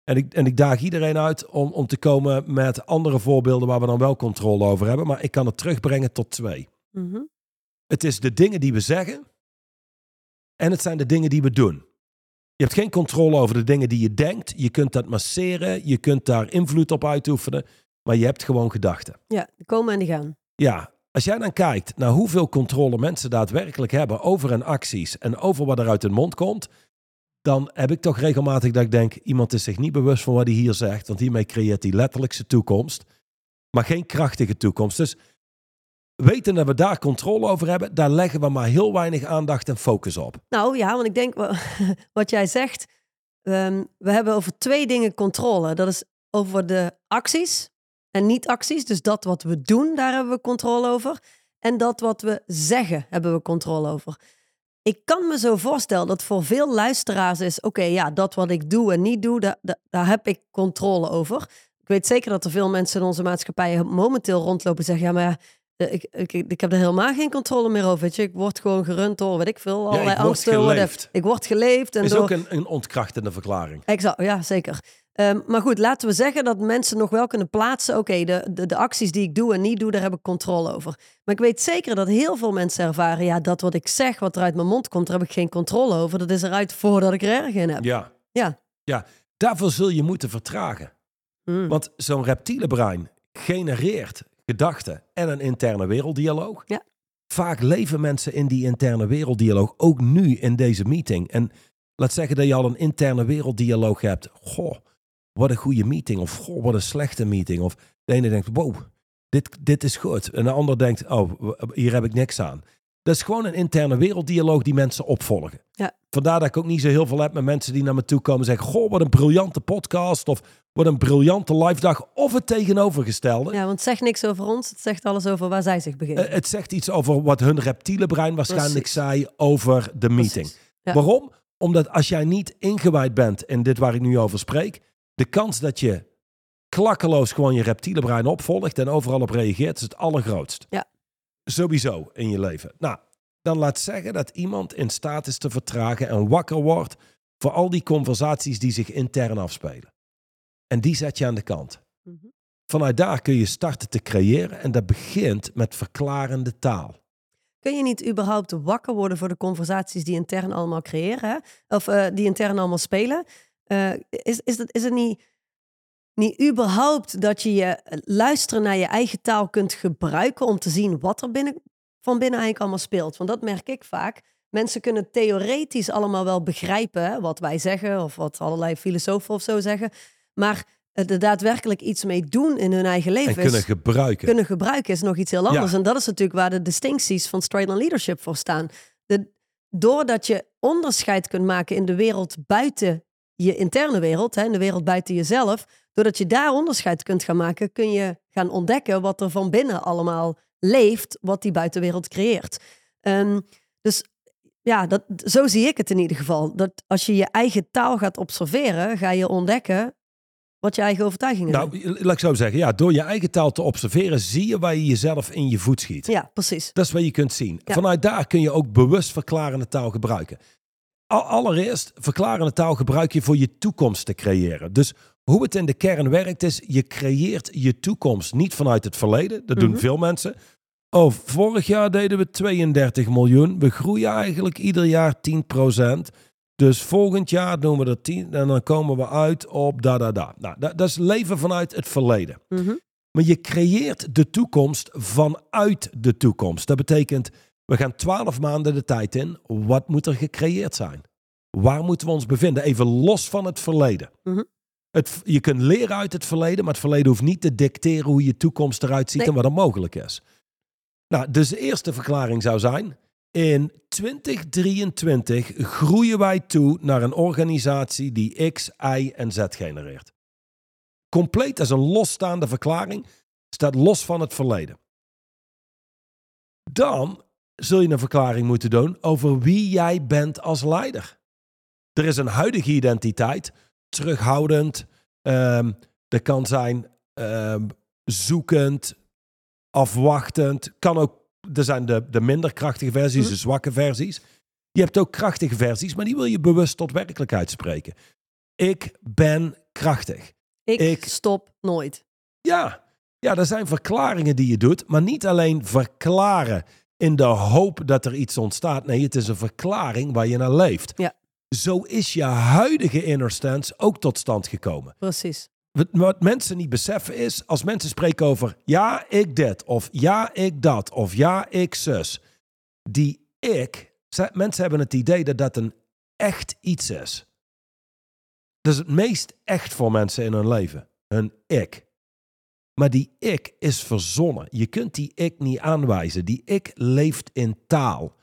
En ik, en ik daag iedereen uit om, om te komen met andere voorbeelden waar we dan wel controle over hebben. Maar ik kan het terugbrengen tot twee. Mhm. Het is de dingen die we zeggen En het zijn de dingen die we doen. Je hebt geen controle over de dingen die je denkt. Je kunt dat masseren. Je kunt daar invloed op uitoefenen. Maar je hebt gewoon gedachten. Ja, die komen en die gaan. Ja, als jij dan kijkt naar hoeveel controle mensen daadwerkelijk hebben over hun acties en over wat er uit hun mond komt, dan heb ik toch regelmatig dat ik denk, iemand is zich niet bewust van wat hij hier zegt, want hiermee creëert hij letterlijk zijn toekomst, maar geen krachtige toekomst. Dus weten dat we daar controle over hebben, daar leggen we maar heel weinig aandacht en focus op. Nou ja, want ik denk wa- wat jij zegt, ehm, we hebben over twee dingen controle. Dat is over de acties en niet-acties. Dus dat wat we doen, daar hebben we controle over. En dat wat we zeggen, hebben we controle over. Ik kan me zo voorstellen dat voor veel luisteraars is: oké, ja, dat wat ik doe en niet doe, daar, daar, daar heb ik controle over. Ik weet zeker dat er veel mensen in onze maatschappij momenteel rondlopen en zeggen: ja, maar ja, ik, ik, ik heb er helemaal geen controle meer over. Weet je, ik word gewoon gerund door, weet ik veel, Ja, allerlei ik word angsten. Ik word geleefd. En is door... ook een, een ontkrachtende verklaring. Exact, ja, zeker. Ehm, maar goed, laten we zeggen dat mensen nog wel kunnen plaatsen. Oké, de, de, de acties die ik doe en niet doe, daar heb ik controle over. Maar ik weet zeker dat heel veel mensen ervaren. Ja, dat wat ik zeg, wat er uit mijn mond komt, daar heb ik geen controle over. Dat is eruit voordat ik er erg in heb. Ja. Ja. Ja, daarvoor zul je moeten vertragen. Mm. Want zo'n reptiele brein genereert gedachten en een interne werelddialoog. Ja. Vaak leven mensen in die interne werelddialoog, ook nu in deze meeting. En laat zeggen dat je al een interne werelddialoog hebt. Goh, wat een goede meeting. Of goh, wat een slechte meeting. Of de ene denkt, wow, dit, dit is goed. En de ander denkt, oh, hier heb ik niks aan. Dat is gewoon een interne werelddialoog die mensen opvolgen. Ja. Vandaar dat ik ook niet zo heel veel heb met mensen die naar me toe komen en zeggen: Goh, wat een briljante podcast. Of wat een briljante live dag. Of het tegenovergestelde. ja, want het zegt niks over ons. Het zegt alles over waar zij zich begeven. Eh, het zegt iets over wat hun reptiele brein waarschijnlijk Precies. zei over de meeting. Ja. Waarom? Omdat als jij niet ingewijd bent in dit waar ik nu over spreek, de kans dat je klakkeloos gewoon je reptiele brein opvolgt en overal op reageert, is het allergrootst. Ja. Sowieso in je leven. Nou, dan laat zeggen dat iemand in staat is te vertragen en wakker wordt voor al die conversaties die zich intern afspelen. En die zet je aan de kant. Mhm. Vanuit daar kun je starten te creëren en dat begint met verklarende taal. Kun je niet überhaupt wakker worden voor de conversaties die intern allemaal creëren? Hè? Of eh, die intern allemaal spelen? Eh, is, is, het, is het niet, niet überhaupt dat je je luisteren naar je eigen taal kunt gebruiken om te zien wat er binnen, van binnen eigenlijk allemaal speelt? Want dat merk ik vaak. Mensen kunnen theoretisch allemaal wel begrijpen hè, wat wij zeggen of wat allerlei filosofen of zo zeggen. Maar er daadwerkelijk iets mee doen in hun eigen leven En kunnen is gebruiken. kunnen gebruiken is nog iets heel anders. Ja. En dat is natuurlijk waar de distincties van straight on leadership voor staan. De, doordat je onderscheid kunt maken in de wereld buiten je interne wereld, hè, de wereld buiten jezelf, doordat je daar onderscheid kunt gaan maken, kun je gaan ontdekken wat er van binnen allemaal leeft, wat die buitenwereld creëert. Ehm, dus ja, dat, zo zie ik het in ieder geval. Dat als je je eigen taal gaat observeren, ga je ontdekken wat je eigen overtuigingen zijn. Nou, laat ik zo zeggen. Ja, door je eigen taal te observeren, zie je waar je jezelf in je voet schiet. Ja, precies. Dat is wat je kunt zien. Ja. Vanuit daar kun je ook bewust verklarende taal gebruiken. Al- Allereerst, verklarende taal gebruik je voor je toekomst te creëren. Dus hoe het in de kern werkt is, je creëert je toekomst niet vanuit het verleden. Dat doen Mhm. veel mensen. Oh, vorig jaar deden we 32 miljoen. We groeien eigenlijk ieder jaar 10%. Dus volgend jaar doen we er 10 en dan komen we uit op da da da. Nou, dat, dat is leven vanuit het verleden. Mhm. Maar je creëert de toekomst vanuit de toekomst. Dat betekent, we gaan twaalf maanden de tijd in. Wat moet er gecreëerd zijn? Waar moeten we ons bevinden? Even los van het verleden. Mhm. Het, je kunt leren uit het verleden, maar het verleden hoeft niet te dicteren hoe je toekomst eruit ziet Nee. en wat er mogelijk is. Nou, dus de eerste verklaring zou zijn, in 2023 groeien wij toe naar een organisatie die X, Y en Z genereert. Compleet als een losstaande verklaring, staat los van het verleden. Dan zul je een verklaring moeten doen over wie jij bent als leider. Er is een huidige identiteit, terughoudend. ehm er kan zijn ehm, zoekend, afwachtend. Kan ook, er zijn de, de minder krachtige versies, Mhm. de zwakke versies. Je hebt ook krachtige versies, maar die wil je bewust tot werkelijkheid spreken. Ik ben krachtig. Ik, Ik- stop nooit. Ja, ja, er zijn verklaringen die je doet, maar niet alleen verklaren in de hoop dat er iets ontstaat. Nee, het is een verklaring waar je naar leeft. Ja. Zo is je huidige inner stance ook tot stand gekomen. Precies. Wat, wat mensen niet beseffen is, als mensen spreken over ja, ik dit, of ja, ik dat, of ja, ik zus. Die ik, mensen hebben het idee dat dat een echt iets is. Dat is het meest echt voor mensen in hun leven. Een ik. Maar die ik is verzonnen. Je kunt die ik niet aanwijzen. Die ik leeft in taal.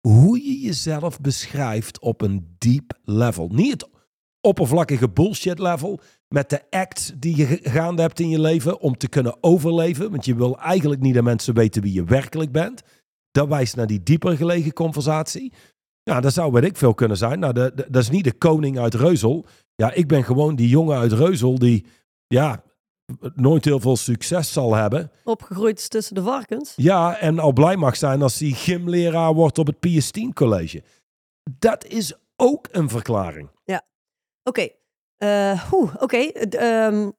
Hoe je jezelf beschrijft op een deep level. Niet het oppervlakkige bullshit level met de acts die je gaande hebt in je leven om te kunnen overleven. Want je wil eigenlijk niet dat mensen weten wie je werkelijk bent. Dat wijst naar die dieper gelegen conversatie. Ja, dat zou weet ik veel kunnen zijn. Nou, dat is niet de koning uit Reuzel. Ja, ik ben gewoon die jongen uit Reuzel die ja, nooit heel veel succes zal hebben. Opgegroeid is tussen de varkens. Ja, en al blij mag zijn als hij gymleraar wordt op het PS10 college. Dat is ook een verklaring. Oké. Eh, oeh, Oké. Ehm,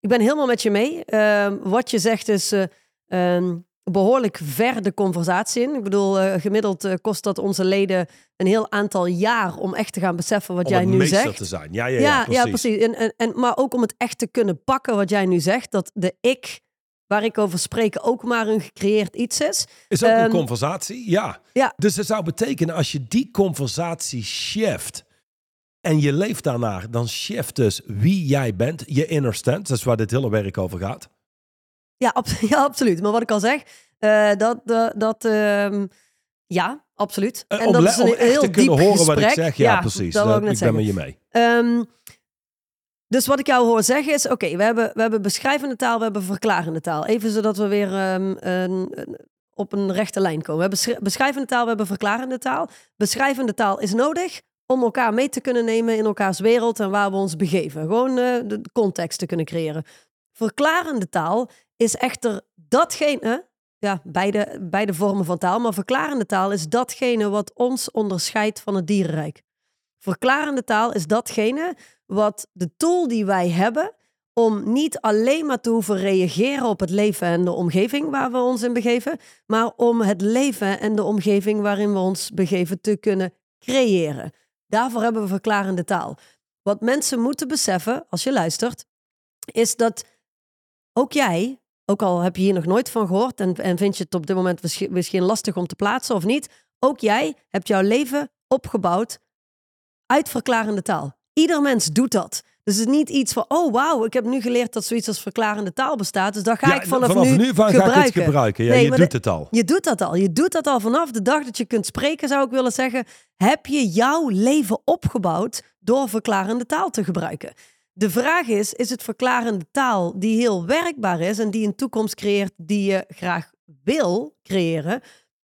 ik ben helemaal met je mee. Ehm, wat je zegt is eh, ehm, behoorlijk ver de conversatie in. Ik bedoel, eh, gemiddeld eh, kost dat onze leden een heel aantal jaar om echt te gaan beseffen wat Om jij nu zegt. te zijn. Ja, ja, Ja, ja, ja, precies. precies. En, en, en, maar ook om het echt te kunnen pakken wat jij nu zegt. Dat de ik, waar ik over spreek, ook maar een gecreëerd iets is. Is ook een Ehm, conversatie, ja. ja. Dus het zou betekenen als je die conversatie shift en je leeft daarnaar, dan shift dus wie jij bent, je inner stand. Dat is waar dit hele werk over gaat. Ja, ab- ja absoluut. Maar wat ik al zeg, eh, dat, dat, dat ehm, ja, absoluut. Eh, En om dat is een om echt heel te kunnen diep horen wat ik gesprek. zeg. Ja, precies. Dat Dat- ik ben met je mee. Ehm, dus wat ik jou hoor zeggen is, oké, we, hebben, we hebben beschrijvende taal, we hebben verklarende taal. Even zodat we weer ehm, een, op een rechte lijn komen. We hebben beschri- beschrijvende taal, we hebben verklarende taal. Beschrijvende taal is nodig om elkaar mee te kunnen nemen in elkaars wereld en waar we ons begeven. Gewoon eh, de context te kunnen creëren. Verklarende taal is echter datgene, ja, beide, beide vormen van taal, maar verklarende taal is datgene wat ons onderscheidt van het dierenrijk. Verklarende taal is datgene wat de tool die wij hebben om niet alleen maar te hoeven reageren op het leven en de omgeving waar we ons in begeven, maar om het leven en de omgeving waarin we ons begeven te kunnen creëren. Daarvoor hebben we verklarende taal. Wat mensen moeten beseffen als je luistert, is dat ook jij, ook al heb je hier nog nooit van gehoord en, en vind je het op dit moment misschien, lastig om te plaatsen of niet, ook jij hebt jouw leven opgebouwd uit verklarende taal. Ieder mens doet dat. Dus het is niet iets van, oh wauw, ik heb nu geleerd dat zoiets als verklarende taal bestaat. Dus dat ga Ja, ik vanaf, vanaf nu, nu van ga ik gebruiken. het gebruiken. Ja, Nee, je doet de- het al. Je doet dat al. Je doet dat al vanaf de dag dat je kunt spreken, zou ik willen zeggen. Heb je jouw leven opgebouwd door verklarende taal te gebruiken? De vraag is, is het verklarende taal die heel werkbaar is en die een toekomst creëert die je graag wil creëren?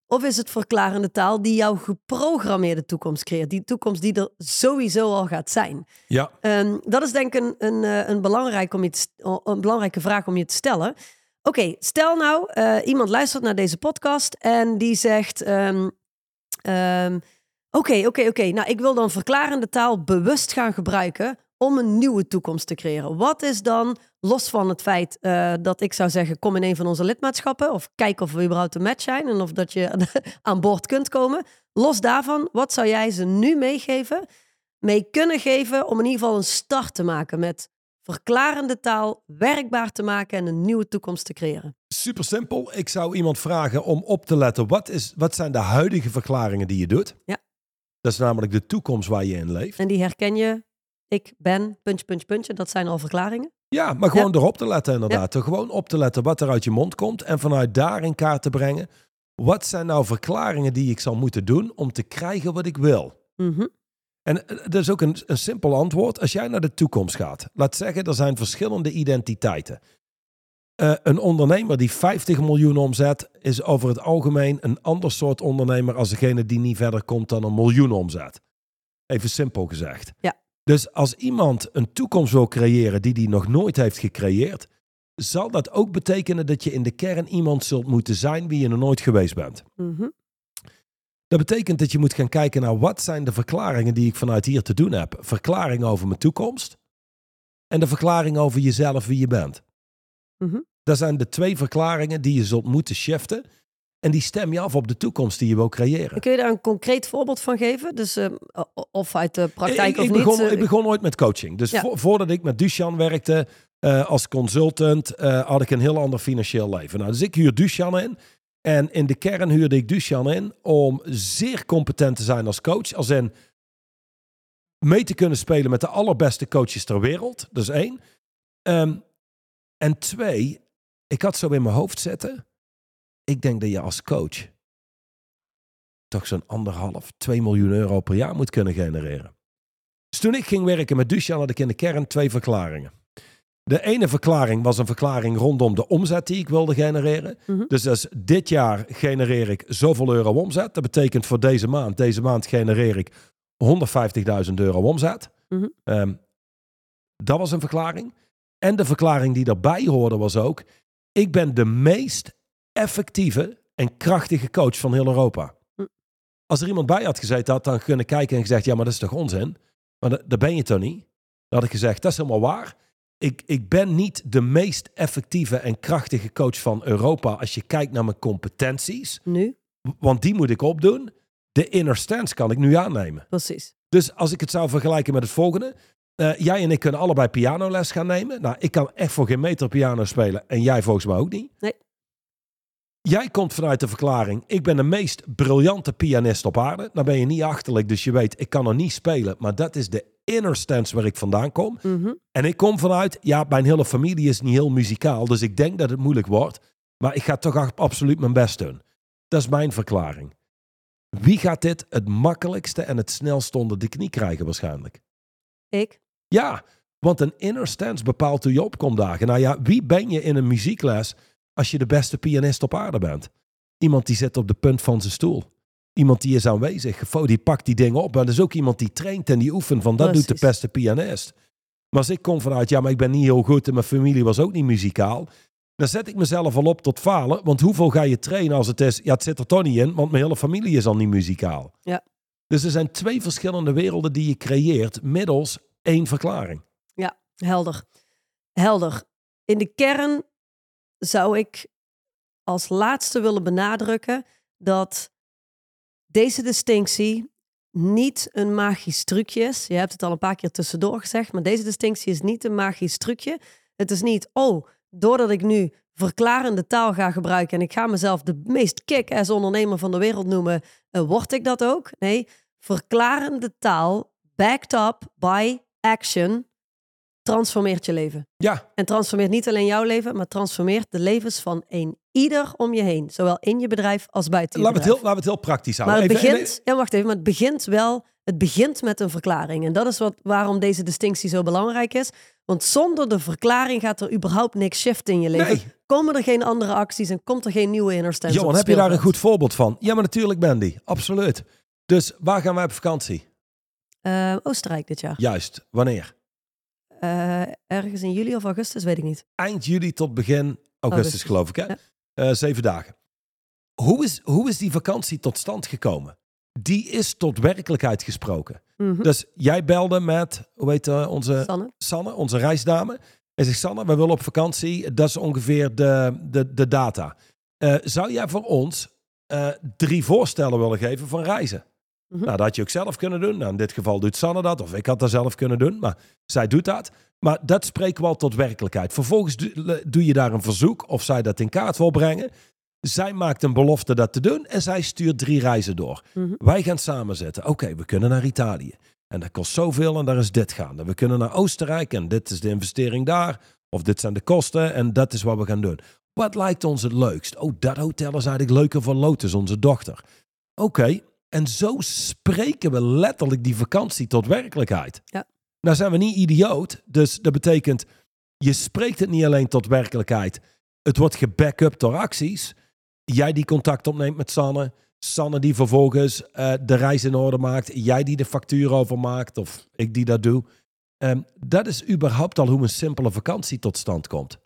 Of is het verklarende taal die jouw geprogrammeerde toekomst creëert? Die toekomst die er sowieso al gaat zijn. Ja, Ehm, dat is denk ik een, een, eh, een, belangrijk om je te st- een belangrijke vraag om je te stellen. Oké, stel nou, eh, iemand luistert naar deze podcast en die zegt... ehm, ehm, Oké, oké, oké. Nou, ik wil dan verklarende taal bewust gaan gebruiken om een nieuwe toekomst te creëren. Wat is dan, los van het feit eh, dat ik zou zeggen, kom in een van onze lidmaatschappen of kijk of we überhaupt een match zijn en of dat je aan boord kunt komen. Los daarvan, wat zou jij ze nu meegeven, mee kunnen geven om in ieder geval een start te maken met verklarende taal werkbaar te maken en een nieuwe toekomst te creëren? super simpel. Ik zou iemand vragen om op te letten. Wat, is, wat zijn de huidige verklaringen die je doet? Ja. Dat is namelijk de toekomst waar je in leeft. En die herken je, ik ben, puntje, puntje, puntje, dat zijn al verklaringen. Ja, maar gewoon erop te letten inderdaad. Er Gewoon op te letten wat er uit je mond komt. En vanuit daar in kaart te brengen. Wat zijn nou verklaringen die ik zal moeten doen om te krijgen wat ik wil? Mhm. En eh, dat is ook een, een simpel antwoord. Als jij naar de toekomst gaat. Laat zeggen, er zijn verschillende identiteiten. Eh, een ondernemer die 50 miljoen omzet... is over het algemeen een ander soort ondernemer... als degene die niet verder komt dan een miljoen omzet. Even simpel gezegd. Ja. Dus als iemand een toekomst wil creëren die die nog nooit heeft gecreëerd... zal dat ook betekenen dat je in de kern iemand zult moeten zijn... wie je nog nooit geweest bent. Mhm. Dat betekent dat je moet gaan kijken naar wat zijn de verklaringen die ik vanuit hier te doen heb. Verklaring over mijn toekomst en de verklaring over jezelf wie je bent. Mhm. Dat zijn de twee verklaringen die je zult moeten shiften. En die stem je af op de toekomst die je wil creëren. Kun je daar een concreet voorbeeld van geven? Dus uh, of uit de praktijk ik, of ik niet? Begon, ik begon ooit met coaching. Dus Ja. vo- voordat ik met Duchan werkte eh, als consultant, eh, had ik een heel ander financieel leven. Nou, dus ik huur Duchan in. En in de kern huurde ik Duchan in om zeer competent te zijn als coach. Als in mee te kunnen spelen met de allerbeste coaches ter wereld. Dat is één. Ehm, en twee, ik had zo in mijn hoofd zetten. Ik denk dat je als coach toch zo'n anderhalf, twee miljoen euro per jaar moet kunnen genereren. Dus toen ik ging werken met Duchan had ik in de kern twee verklaringen. De ene verklaring was een verklaring rondom de omzet die ik wilde genereren. Mhm. Dus als dit jaar genereer ik zoveel euro omzet. Dat betekent voor deze maand, deze maand genereer ik 150.000 euro omzet. Mhm. Ehm, dat was een verklaring. En de verklaring die daarbij hoorde was ook... ik ben de meest effectieve en krachtige coach van heel Europa. Hm. Als er iemand bij had gezeten, had dan kunnen kijken en gezegd... ja, maar dat is toch onzin? Maar dat, dat ben je toch niet? Dan had ik gezegd, dat is helemaal waar. Ik, ik ben niet de meest effectieve en krachtige coach van Europa... als je kijkt naar mijn competenties. Nu? Want die moet ik opdoen. De inner stance kan ik nu aannemen. Precies. Dus als ik het zou vergelijken met het volgende. eh, jij en ik kunnen allebei pianoles gaan nemen. Nou, ik kan echt voor geen meter piano spelen. En jij volgens mij ook niet. Nee. Jij komt vanuit de verklaring. Ik ben de meest briljante pianist op aarde. Nou ben je niet achterlijk, dus je weet, ik kan er niet spelen. Maar dat is de inner stance waar ik vandaan kom. Mhm. En ik kom vanuit, ja, mijn hele familie is niet heel muzikaal. Dus ik denk dat het moeilijk wordt. Maar ik ga toch absoluut mijn best doen. Dat is mijn verklaring. Wie gaat dit het makkelijkste en het snelst onder de knie krijgen waarschijnlijk? Ik? Ja, want een inner stance bepaalt hoe je opkomt dagen. Nou ja, wie ben je in een muziekles als je de beste pianist op aarde bent? Iemand die zit op de punt van zijn stoel. Iemand die is aanwezig. Die pakt die dingen op. Maar dat is ook iemand die traint en die oefent van dat doet de beste pianist. Maar als ik kom vanuit, ja, maar ik ben niet heel goed en mijn familie was ook niet muzikaal. Dan zet ik mezelf al op tot falen. Want hoeveel ga je trainen als het is, ja, het zit er toch niet in, want mijn hele familie is al niet muzikaal. Ja. Dus er zijn twee verschillende werelden die je creëert middels één verklaring. Helder. Helder. In de kern zou ik als laatste willen benadrukken dat deze distinctie niet een magisch trucje is. Je hebt het al een paar keer tussendoor gezegd, maar deze distinctie is niet een magisch trucje. Het is niet, oh, doordat ik nu verklarende taal ga gebruiken en ik ga mezelf de meest kick-ass ondernemer van de wereld noemen, eh, word ik dat ook? Nee, verklarende taal, backed up by action, transformeert je leven. Ja, En transformeert niet alleen jouw leven, maar transformeert de levens van een ieder om je heen. Zowel in je bedrijf als buiten je laten we, het heel, laten we het heel praktisch maar houden. het Even- begint, ja wacht even, maar het begint wel, het begint met een verklaring. En dat is wat, waarom deze distinctie zo belangrijk is. Want zonder de verklaring gaat er überhaupt niks shiften in je leven. Nee. Komen er geen andere acties en komt er geen nieuwe inner Johan, het heb je daar een goed voorbeeld van? Ja, maar natuurlijk Mandy. Absoluut. Dus waar gaan wij op vakantie? Eh, Oostenrijk dit jaar. Juist. Wanneer? Eh, ergens in juli of augustus, weet ik niet. Eind juli tot begin augustus, Augustus, geloof ik. Hè? ja. Eh, zeven dagen. Hoe is, hoe is die vakantie tot stand gekomen? Die is tot werkelijkheid gesproken. Mhm. Dus jij belde met, hoe heet eh, onze Sanne? Sanne, onze reisdame. En zegt Sanne, we willen op vakantie. Dat is ongeveer de, de, de data. Zou jij voor ons drie voorstellen willen geven van reizen? Mhm. Nou, dat had je ook zelf kunnen doen. Nou, in dit geval doet Sanne dat. Of ik had dat zelf kunnen doen. Maar zij doet dat. Maar dat spreken we al tot werkelijkheid. Vervolgens doe, je daar een verzoek of zij dat in kaart wil brengen. Zij maakt een belofte dat te doen en zij stuurt drie reizen door. Mhm. Wij gaan samen zetten. Oké, we kunnen naar Italië. En dat kost zoveel en daar is dit gaan. En we kunnen naar Oostenrijk en dit is de investering daar. Of dit zijn de kosten en dat is wat we gaan doen. Wat lijkt ons het leukst? Oh, dat hotel is eigenlijk leuker voor Lotus, onze dochter. Oké, en zo spreken we letterlijk die vakantie tot werkelijkheid. Ja. Nou zijn we niet idioot, dus dat betekent, je spreekt het niet alleen tot werkelijkheid. Het wordt gebackupt door acties. Jij die contact opneemt met Sanne. Sanne die vervolgens eh, de reis in orde maakt. Jij die de factuur overmaakt of ik die dat doe. Ehm, dat is überhaupt al hoe een simpele vakantie tot stand komt.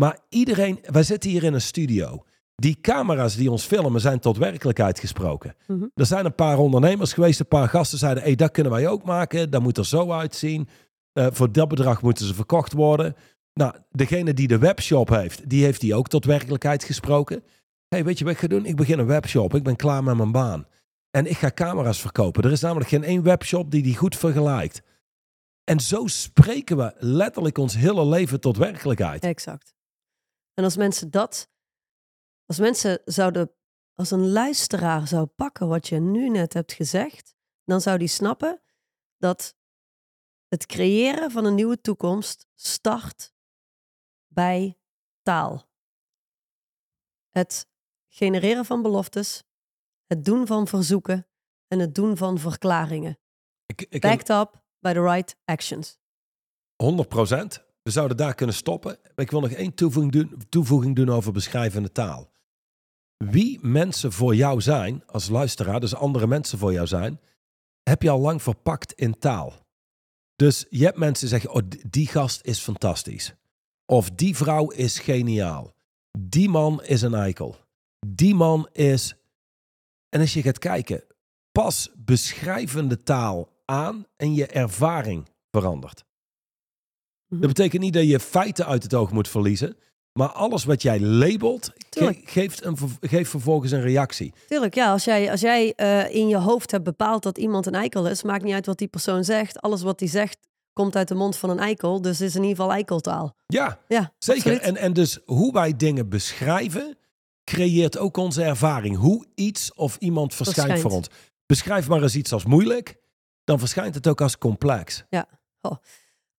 Maar iedereen, wij zitten hier in een studio. Die camera's die ons filmen zijn tot werkelijkheid gesproken. Mhm. Er zijn een paar ondernemers geweest, een paar gasten zeiden: hey, dat kunnen wij ook maken, dat moet er zo uitzien. Eh, voor dat bedrag moeten ze verkocht worden. Nou, degene die de webshop heeft, die heeft die ook tot werkelijkheid gesproken. hey, weet je wat ik ga doen? Ik begin een webshop. Ik ben klaar met mijn baan. En ik ga camera's verkopen. Er is namelijk geen één webshop die die goed vergelijkt. En zo spreken we letterlijk ons hele leven tot werkelijkheid. Exact. En als mensen dat, als mensen zouden, als een luisteraar zou pakken wat je nu net hebt gezegd, dan zou die snappen dat het creëren van een nieuwe toekomst start bij taal. Het genereren van beloftes, het doen van verzoeken en het doen van verklaringen. Ik, ik heb Backed up by the right actions. 100% We zouden daar kunnen stoppen. Ik wil nog één toevoeging doen, toevoeging doen over beschrijvende taal. Wie mensen voor jou zijn als luisteraar, dus andere mensen voor jou zijn, heb je al lang verpakt in taal. Dus je hebt mensen die zeggen, oh, die gast is fantastisch. Of die vrouw is geniaal. Die man is een eikel. Die man is... En als je gaat kijken, pas beschrijvende taal aan en je ervaring verandert. Mhm. Dat betekent niet dat je feiten uit het oog moet verliezen. Maar alles wat jij labelt, ge- geeft, een, geeft vervolgens een reactie. Tuurlijk, ja. Als jij, als jij eh, in je hoofd hebt bepaald dat iemand een eikel is, maakt niet uit wat die persoon zegt. Alles wat die zegt komt uit de mond van een eikel. Dus is in ieder geval eikeltaal. Ja, Ja, zeker. absoluut. En, en dus hoe wij dingen beschrijven, creëert ook onze ervaring. Hoe iets of iemand verschijnt, Verschijnt. voor ons. Beschrijf maar eens iets als moeilijk, dan verschijnt het ook als complex.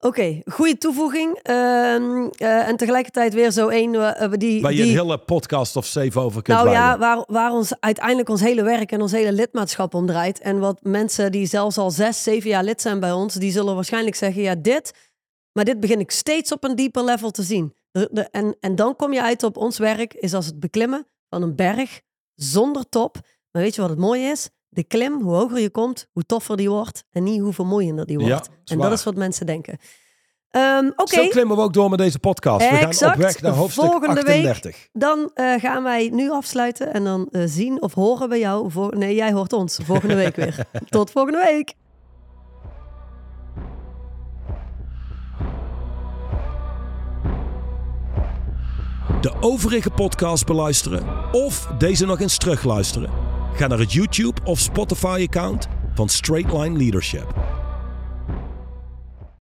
Oké, goede toevoeging. Ehm, eh, en tegelijkertijd weer zo één eh, die... Waar je die een hele podcast of zeven over kunt nou ja, waar, waar ons uiteindelijk ons hele werk en ons hele lidmaatschap om draait. En wat mensen die zelfs al zes, zeven jaar lid zijn bij ons, die zullen waarschijnlijk zeggen, ja dit, maar dit begin ik steeds op een dieper level te zien. De, de- en, en dan kom je uit op ons werk, is als het beklimmen van een berg zonder top. Maar weet je wat het mooie is? De klim, hoe hoger je komt, hoe toffer die wordt. En niet hoe vermoeiender die Ja, wordt. en dat is wat mensen denken. Ehm, Oké, Zo klimmen we ook door met deze podcast. We gaan Exact. op weg naar hoofdstuk Volgende week 38. dan eh, gaan wij nu afsluiten en dan eh, zien of horen bij jou. Voor... Nee, jij hoort ons volgende week weer. Tot volgende week. de overige podcast beluisteren of deze nog eens terugluisteren? Ga naar het YouTube of Spotify account van Straight Line Leadership.